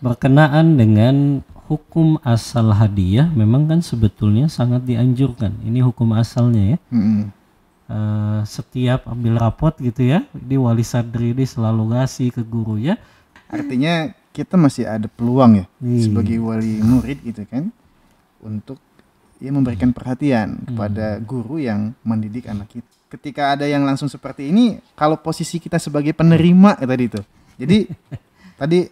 berkenaan dengan hukum asal hadiah memang kan sebetulnya sangat dianjurkan. Ini hukum asalnya ya. Mm-mm. Eh, setiap ambil rapot gitu ya, di wali sadri ini selalu ngasih ke guru ya. Artinya kita masih ada peluang ya Iya. sebagai wali murid gitu kan untuk ya memberikan perhatian kepada guru yang mendidik anak kita. Ketika ada yang langsung seperti ini, kalau posisi kita sebagai penerima ya tadi itu. Jadi tadi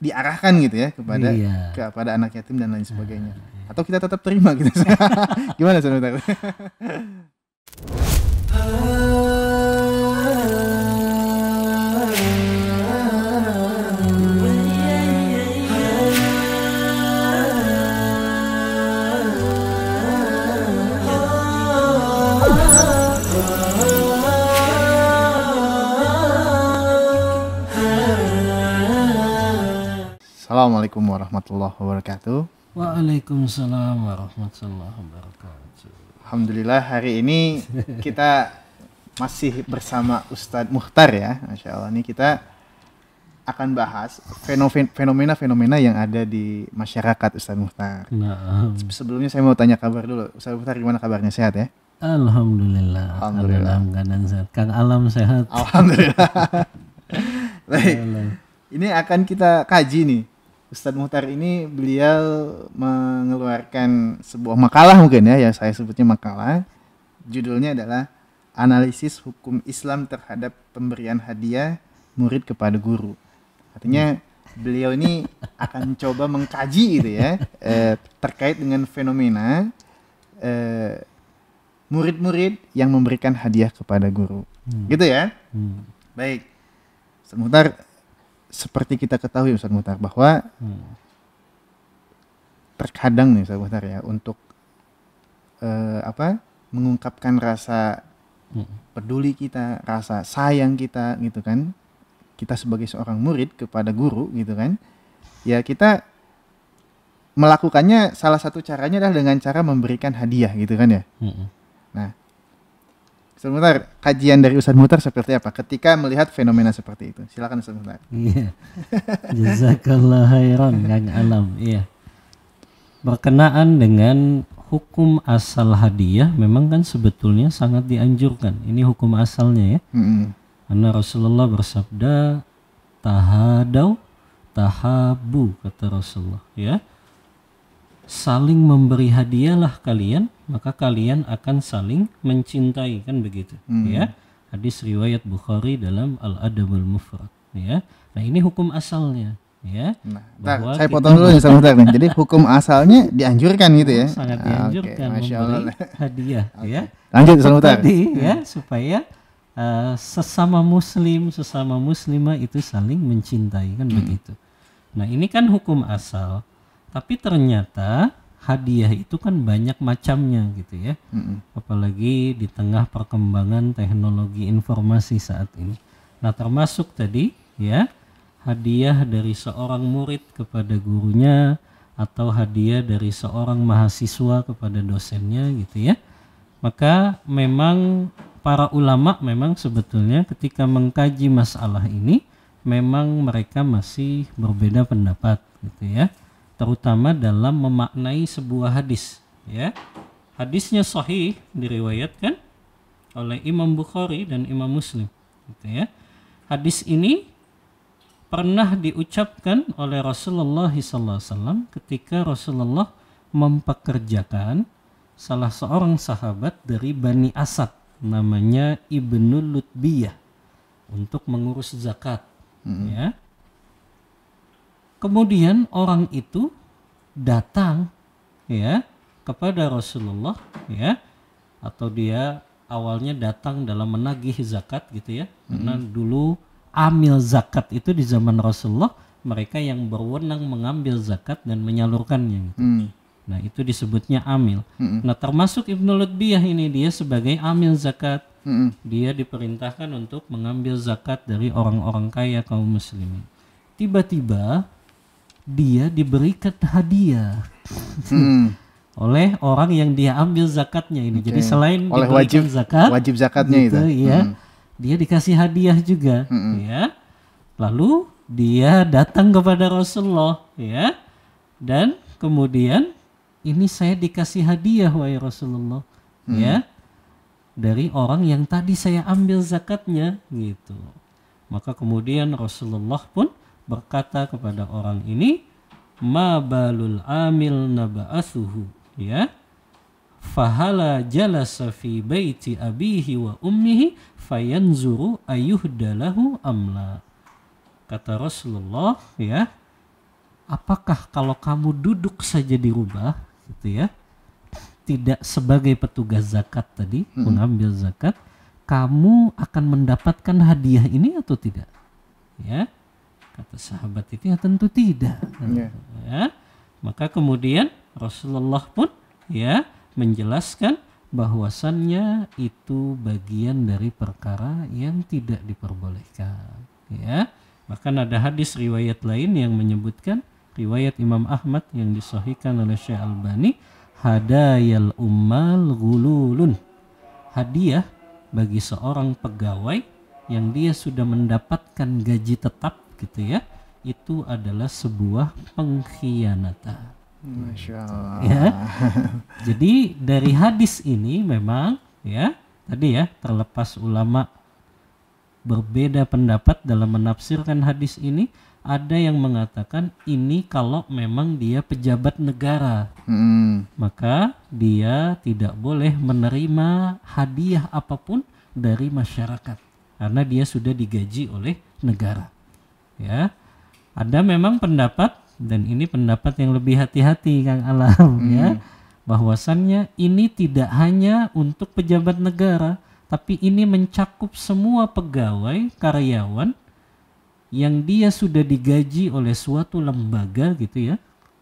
diarahkan gitu ya kepada Iya. kepada anak yatim dan lain sebagainya. Atau kita tetap terima gitu. Gimana sebentar? Assalamualaikum warahmatullahi wabarakatuh. Waalaikumsalam warahmatullahi wabarakatuh. Alhamdulillah hari ini kita masih bersama Ustadz Muhtar ya, Masya Allah. Ini kita akan bahas fenomen- fenomena-fenomena yang ada di masyarakat Ustadz Muhtar. Nah, Sebelumnya saya mau tanya kabar dulu. Ustadz Muhtar gimana kabarnya? Sehat ya? alhamdulillah. Alhamdulillah. Dalam keadaan sehat. Kang Alam sehat. Alhamdulillah. Baik. Ini akan kita kaji nih. Ustadz Muhtar ini beliau mengeluarkan sebuah makalah mungkin ya, yang saya sebutnya makalah. Judulnya adalah Analisis Hukum Islam Terhadap Pemberian Hadiah Murid kepada Guru. Artinya beliau ini akan coba mengkaji gitu ya, eh, terkait dengan fenomena eh, murid-murid yang memberikan hadiah kepada guru. Gitu ya? Hmm. Baik. Muhtar, seperti kita ketahui Ustaz Muhtar bahwa Hmm. terkadang nih Ustaz Muhtar ya untuk eh, apa? mengungkapkan rasa Hmm. peduli kita, rasa sayang kita gitu kan. Kita sebagai seorang murid kepada guru gitu kan. Ya kita melakukannya salah satu caranya adalah dengan cara memberikan hadiah gitu kan ya. Hmm. Nah, Ustaz Muhtar, kajian dari Ustaz Muhtar seperti apa ketika melihat fenomena seperti itu? Silakan Ustaz Muhtar. Iya. Jazakallah khairan Kang Alam. Iya. Berkenaan dengan hukum asal hadiah memang kan sebetulnya sangat dianjurkan. Ini hukum asalnya ya. Mm-mm. Karena Rasulullah bersabda tahadau tahabu kata Rasulullah ya. Saling memberi hadiahlah kalian, maka kalian akan saling mencintai kan begitu ya. Hadis riwayat Bukhari dalam Al-Adabul Mufrad ya. Nah, ini hukum asalnya ya. Nah, Bahwa saya potong dulu nih Muhtar nih. Jadi hukum asalnya dianjurkan gitu ya. sangat Ah, dianjurkan Masya Allah. memberi hadiah ya. Lanjut Muhtar. tadi ya supaya uh, sesama muslim sesama muslimah itu saling mencintai kan begitu. Nah ini kan hukum asal, tapi ternyata hadiah itu kan banyak macamnya gitu ya. Mm-mm. Apalagi di tengah perkembangan teknologi informasi saat ini. Nah termasuk tadi ya hadiah dari seorang murid kepada gurunya atau hadiah dari seorang mahasiswa kepada dosennya gitu ya maka memang para ulama memang sebetulnya ketika mengkaji masalah ini memang mereka masih berbeda pendapat gitu ya terutama dalam memaknai sebuah hadis ya. Hadisnya sahih diriwayatkan oleh Imam Bukhari dan Imam Muslim gitu ya. Hadis ini pernah diucapkan oleh Rasulullah SAW ketika Rasulullah mempekerjakan salah seorang sahabat dari Bani Asad namanya Ibnu Lutbiyah untuk mengurus zakat ya. Kemudian orang itu datang ya kepada Rasulullah ya atau dia awalnya datang dalam menagih zakat gitu ya karena dulu amil zakat itu di zaman Rasulullah mereka yang berwenang mengambil zakat dan menyalurkannya gitu. Hmm. Nah, itu disebutnya amil. Nah, termasuk Ibnu Lutbiyah ini dia sebagai amil zakat. Mm-mm. Dia diperintahkan untuk mengambil zakat dari orang-orang kaya kaum muslimin. Tiba-tiba dia diberikan hadiah Mm-mm. oleh orang yang dia ambil zakatnya ini. Jadi selain Oleh diberikan wajib zakat, wajib zakatnya gitu, itu. ya, dia dikasih hadiah juga, ya. Lalu dia datang kepada Rasulullah ya dan kemudian ini saya dikasih hadiah wahai Rasulullah ya dari orang yang tadi saya ambil zakatnya gitu maka kemudian Rasulullah pun berkata kepada orang ini ma balul amil naba'athuhu ya. Fahala jalasa fi baiti abihi wa ummihi fayanzuru ayuhdalahu amla. Kata Rasulullah ya apakah kalau kamu duduk saja di rumah gitu ya tidak sebagai petugas zakat tadi mengambil zakat kamu akan mendapatkan hadiah ini atau tidak? Ya kata sahabat itu ya tentu tidak. Iya. ya. Maka kemudian Rasulullah pun ya menjelaskan bahwasannya itu bagian dari perkara yang tidak diperbolehkan. Ya. Bahkan ada hadis riwayat lain yang menyebutkan riwayat Imam Ahmad yang disahihkan oleh Syekh Albani hadayal ummal gululun hadiah bagi seorang pegawai yang dia sudah mendapatkan gaji tetap gitu ya itu adalah sebuah pengkhianatan Masya Allah. ya. Jadi dari hadis ini memang ya tadi ya terlepas ulama berbeda pendapat dalam menafsirkan hadis ini ada yang mengatakan ini kalau memang dia pejabat negara Hmm. maka dia tidak boleh menerima hadiah apa pun dari masyarakat karena dia sudah digaji oleh negara ya. Ada memang pendapat dan ini pendapat yang lebih hati-hati Kang Alam ya. Bahwasannya ini tidak hanya untuk pejabat negara tapi ini mencakup semua pegawai karyawan yang dia sudah digaji oleh suatu lembaga gitu ya.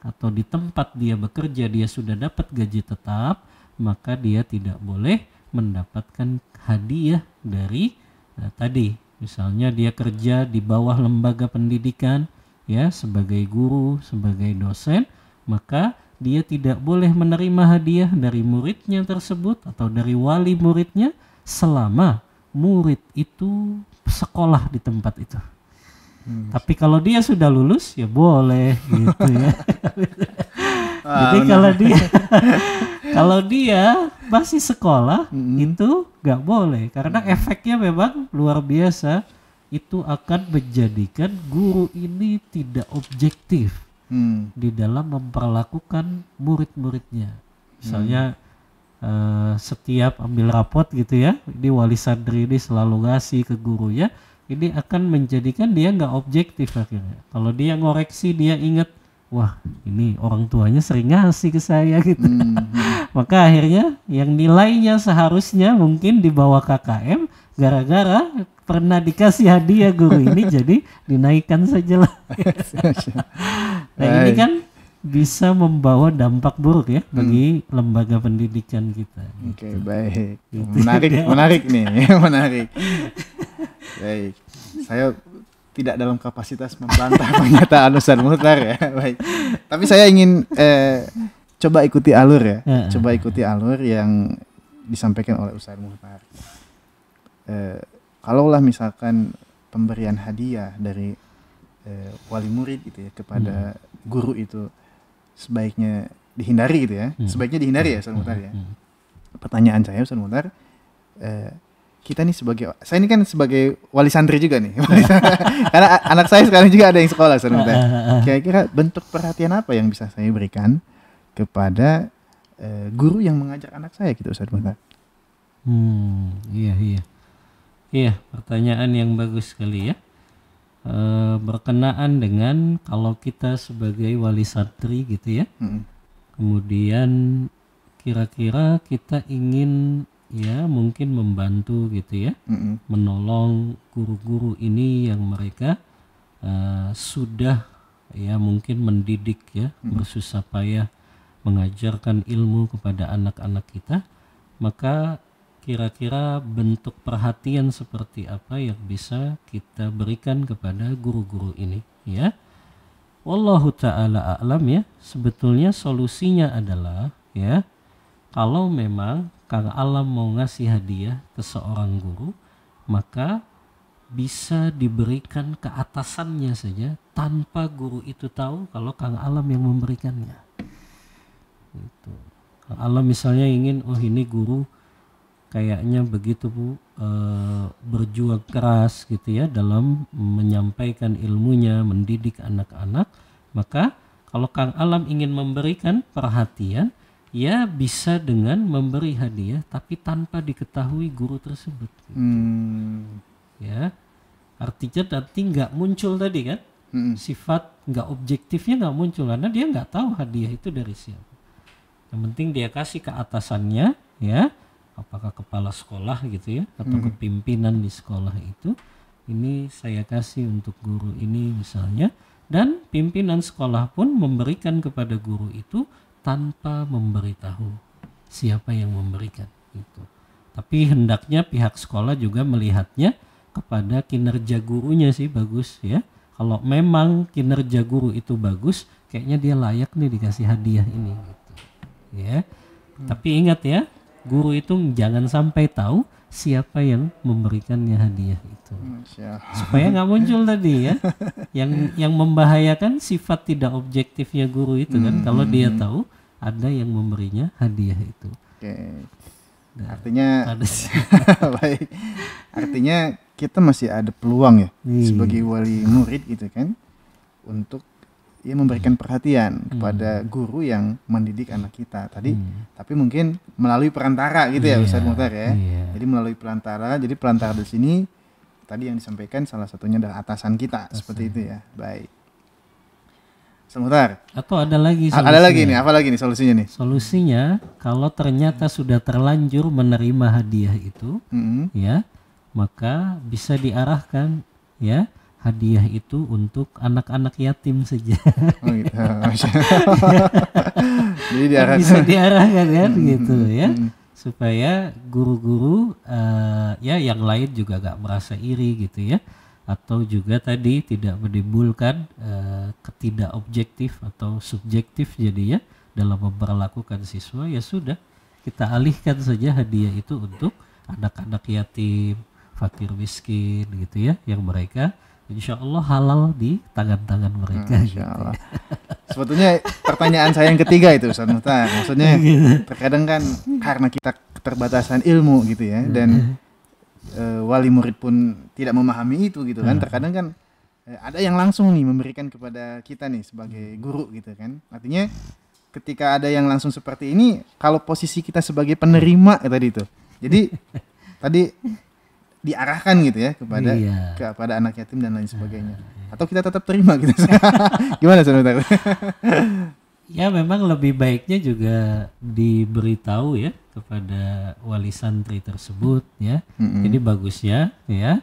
Atau di tempat dia bekerja dia sudah dapat gaji tetap maka dia tidak boleh mendapatkan hadiah dari eh, tadi misalnya dia kerja di bawah lembaga pendidikan ya sebagai guru sebagai dosen maka dia tidak boleh menerima hadiah dari muridnya tersebut atau dari wali muridnya selama murid itu sekolah di tempat itu tapi kalau dia sudah lulus ya boleh gitu ya. Jadi kalau dia kalau dia masih sekolah itu nggak boleh karena efeknya memang luar biasa. Itu akan menjadikan guru ini tidak objektif Hmm. di dalam memperlakukan murid-muridnya. Misalnya eh, setiap ambil rapot gitu ya, ini wali santri ini selalu ngasih ke gurunya, ini akan menjadikan dia nggak objektif akhirnya. Kalau dia ngoreksi dia ingat, wah ini orang tuanya sering ngasih ke saya gitu. Hmm. Maka akhirnya yang nilainya seharusnya mungkin di bawah KKM, gara-gara pernah dikasih hadiah guru ini jadi dinaikkan saja lah. Nah ini kan bisa membawa dampak buruk ya bagi lembaga pendidikan kita. Oke, baik. Gitu. Menarik, menarik nih, menarik. Baik. Saya tidak dalam kapasitas membantah pernyataan Ustaz Muhtar ya. Baik. Tapi saya ingin eh, coba ikuti alur ya. Coba ikuti alur yang disampaikan oleh Ustaz Muhtar. Eh, kalaulah misalkan pemberian hadiah dari eh, wali murid gitu ya kepada guru itu sebaiknya dihindari gitu ya. Sebaiknya dihindari ya Ustaz Muhtar ya Hmm. pertanyaan saya Ustaz Muhtar eh, kita nih sebagai saya ini kan sebagai wali santri juga nih karena anak saya sekarang juga ada yang sekolah Ustaz Muhtar kira-kira bentuk perhatian apa yang bisa saya berikan kepada eh, guru yang mengajar anak saya gitu Ustaz Muhtar Hmm, iya iya. Iya, pertanyaan yang bagus sekali ya. Eh, berkenaan dengan kalau kita sebagai wali santri gitu ya. Mm, Kemudian kira-kira kita ingin ya mungkin membantu gitu ya, mm, menolong guru-guru ini yang mereka eh, sudah ya mungkin mendidik ya, bersusah payah mengajarkan ilmu kepada anak-anak kita, maka kira-kira bentuk perhatian seperti apa yang bisa kita berikan kepada guru-guru ini ya. Wallahu taala a'lam ya. Sebetulnya solusinya adalah ya kalau memang Kang Alam mau ngasih hadiah ke seorang guru, maka bisa diberikan ke atasannya saja tanpa guru itu tahu kalau Kang Alam yang memberikannya. Itu. Kang Alam misalnya ingin oh ini guru kayaknya begitu Bu eh, berjuang keras gitu ya dalam menyampaikan ilmunya, mendidik anak-anak, maka kalau Kang Alam ingin memberikan perhatian, ya bisa dengan memberi hadiah tapi tanpa diketahui guru tersebut. Hmm. Ya. Artinya nanti nggak muncul tadi kan? Mm-mm. Sifat nggak objektifnya nggak muncul karena dia nggak tahu hadiah itu dari siapa. Yang penting dia kasih ke atasannya ya, apakah kepala sekolah gitu ya atau kepimpinan di sekolah itu. Ini saya kasih untuk guru ini misalnya dan pimpinan sekolah pun memberikan kepada guru itu tanpa memberitahu siapa yang memberikan itu. Tapi hendaknya pihak sekolah juga melihatnya kepada kinerja gurunya sih bagus ya. Kalau memang kinerja guru itu bagus, kayaknya dia layak nih dikasih hadiah ini gitu. Ya. Tapi ingat ya, guru itu jangan sampai tahu siapa yang memberikannya hadiah itu. Allah. Supaya nggak muncul tadi ya. Yang yang membahayakan sifat tidak objektifnya guru itu kan. Kalau dia tahu ada yang memberinya hadiah itu. Oke. Artinya Ada baik. Artinya kita masih ada peluang ya Iya. sebagai wali murid gitu kan untuk ya memberikan perhatian kepada guru yang mendidik anak kita tadi tapi mungkin melalui perantara gitu ya Ustaz Muhtar ya. iya. Jadi melalui perantara. Jadi perantara di sini tadi yang disampaikan salah satunya adalah atasan kita seperti itu ya. Baik. Muhtar, Atau ada lagi a- ada solusinya. lagi nih, apa lagi nih solusinya nih? Solusinya kalau ternyata sudah terlanjur menerima hadiah itu, Mm-mm. ya, maka bisa diarahkan ya hadiah itu untuk anak-anak yatim saja. Oh gitu. Jadi diarahkan. bisa diarahkan kan gitu ya. mm. Supaya guru-guru eh, ya yang lain juga gak merasa iri gitu ya. Atau juga tadi tidak menimbulkan eh, ketidakobjektif atau subjektif jadi ya dalam memperlakukan siswa ya sudah kita alihkan saja hadiah itu untuk anak-anak yatim, fakir miskin gitu ya yang mereka insya Allah halal di tangan-tangan mereka Masya gitu. Allah. Sebetulnya pertanyaan saya yang ketiga itu Ustaz Muhtar. Maksudnya terkadang kan karena kita keterbatasan ilmu gitu ya dan eh, wali murid pun tidak memahami itu gitu kan. Terkadang kan eh, ada yang langsung nih memberikan kepada kita nih sebagai guru gitu kan. Artinya ketika ada yang langsung seperti ini kalau posisi kita sebagai penerima eh, tadi itu. Jadi tadi diarahkan gitu ya kepada Iya. kepada anak yatim dan lain sebagainya. Atau kita tetap terima gitu. Gimana Muhtar? Ya memang lebih baiknya juga diberitahu ya kepada wali santri tersebut ya. Mm-mm. Jadi bagusnya ya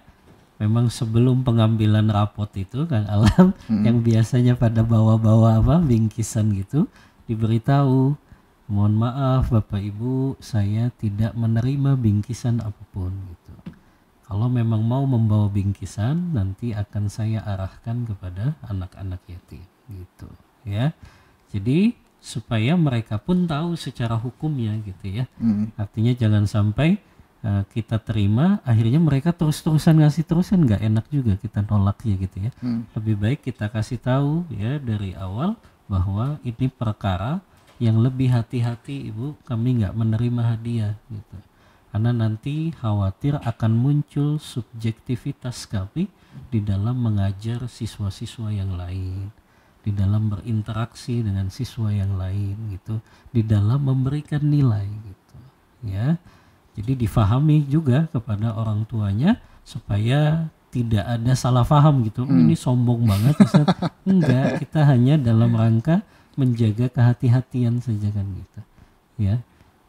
memang sebelum pengambilan rapot itu Kang Alam yang biasanya pada bawa-bawa apa bingkisan gitu diberitahu mohon maaf Bapak Ibu saya tidak menerima bingkisan apa pun gitu. Kalau memang mau membawa bingkisan nanti akan saya arahkan kepada anak-anak yatim gitu ya. Jadi supaya mereka pun tahu secara hukumnya gitu ya. Mm. Artinya jangan sampai uh, kita terima akhirnya mereka terus-terusan ngasih terusan nggak enak juga kita nolak ya gitu ya. Hmm. Lebih baik kita kasih tahu ya dari awal bahwa ini perkara yang lebih hati-hati Ibu kami nggak menerima hadiah gitu. Karena nanti khawatir akan muncul subjektivitas kami di dalam mengajar siswa-siswa yang lain di dalam berinteraksi dengan siswa yang lain gitu di dalam memberikan nilai gitu ya. Jadi difahami juga kepada orang tuanya supaya tidak ada salah paham gitu. "Oh, ini sombong banget Ustaz." enggak kita hanya dalam rangka menjaga kehati-hatian saja kan gitu ya.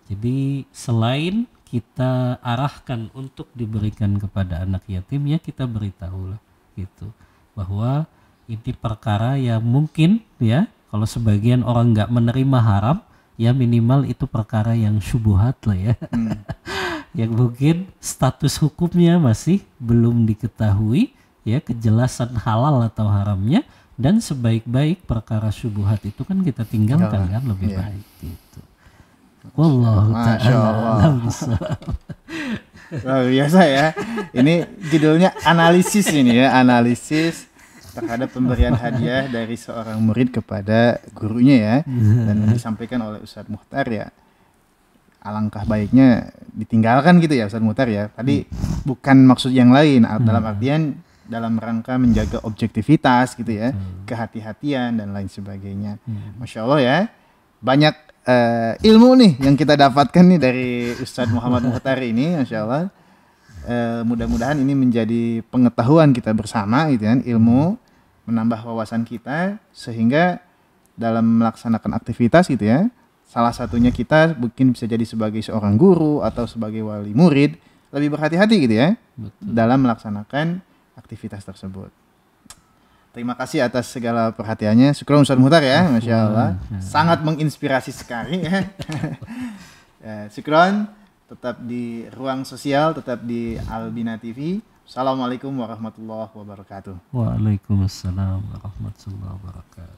Jadi selain kita arahkan untuk diberikan kepada anak yatim ya kita beritahu lah gitu bahwa ini perkara yang mungkin ya kalau sebagian orang nggak menerima haram ya minimal itu perkara yang syubuhat lah ya yang mungkin status hukumnya masih belum diketahui ya kejelasan halal atau haramnya dan sebaik-baik perkara syubuhat itu kan kita tinggalkan kan lebih Iya. baik gitu. Wallahu Masya taala. Luar biasa ya. Ini judulnya analisis ini ya, analisis terhadap pemberian hadiah dari seorang murid kepada gurunya ya. Dan disampaikan oleh Ustadz Muhtar ya. Alangkah baiknya ditinggalkan gitu ya Ustadz Muhtar ya. Tadi bukan maksud yang lain dalam artian dalam rangka menjaga objektivitas gitu ya, kehati-hatian dan lain sebagainya. Masya Allah ya, banyak uh, ilmu nih yang kita dapatkan nih dari Ustadz Muhammad Muhtar ini, Masya Allah. Uh, mudah-mudahan ini menjadi pengetahuan kita bersama gitu kan, ilmu menambah wawasan kita sehingga dalam melaksanakan aktivitas gitu ya, salah satunya kita mungkin bisa jadi sebagai seorang guru atau sebagai wali murid lebih berhati-hati gitu ya Betul. dalam melaksanakan aktivitas tersebut. Terima kasih atas segala perhatiannya. Syukur Ustaz Muhtar ya, Masya Allah. Sangat menginspirasi sekali ya. ya syukron, tetap di ruang sosial, tetap di Albina TV. Assalamualaikum warahmatullahi wabarakatuh. Waalaikumsalam warahmatullahi wabarakatuh.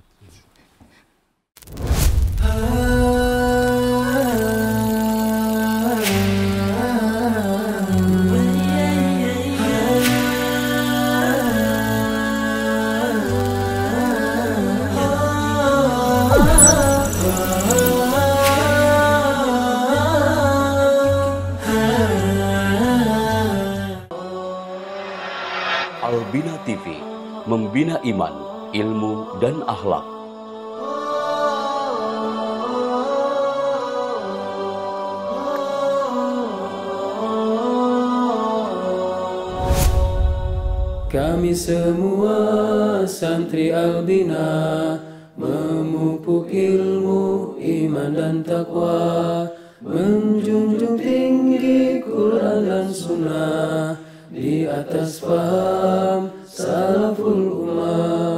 Membina iman, ilmu, dan akhlak. Kami semua santri Albina memupuk ilmu, iman dan takwa, menjunjung tinggi Quran dan Sunnah di atas paham salaful ummah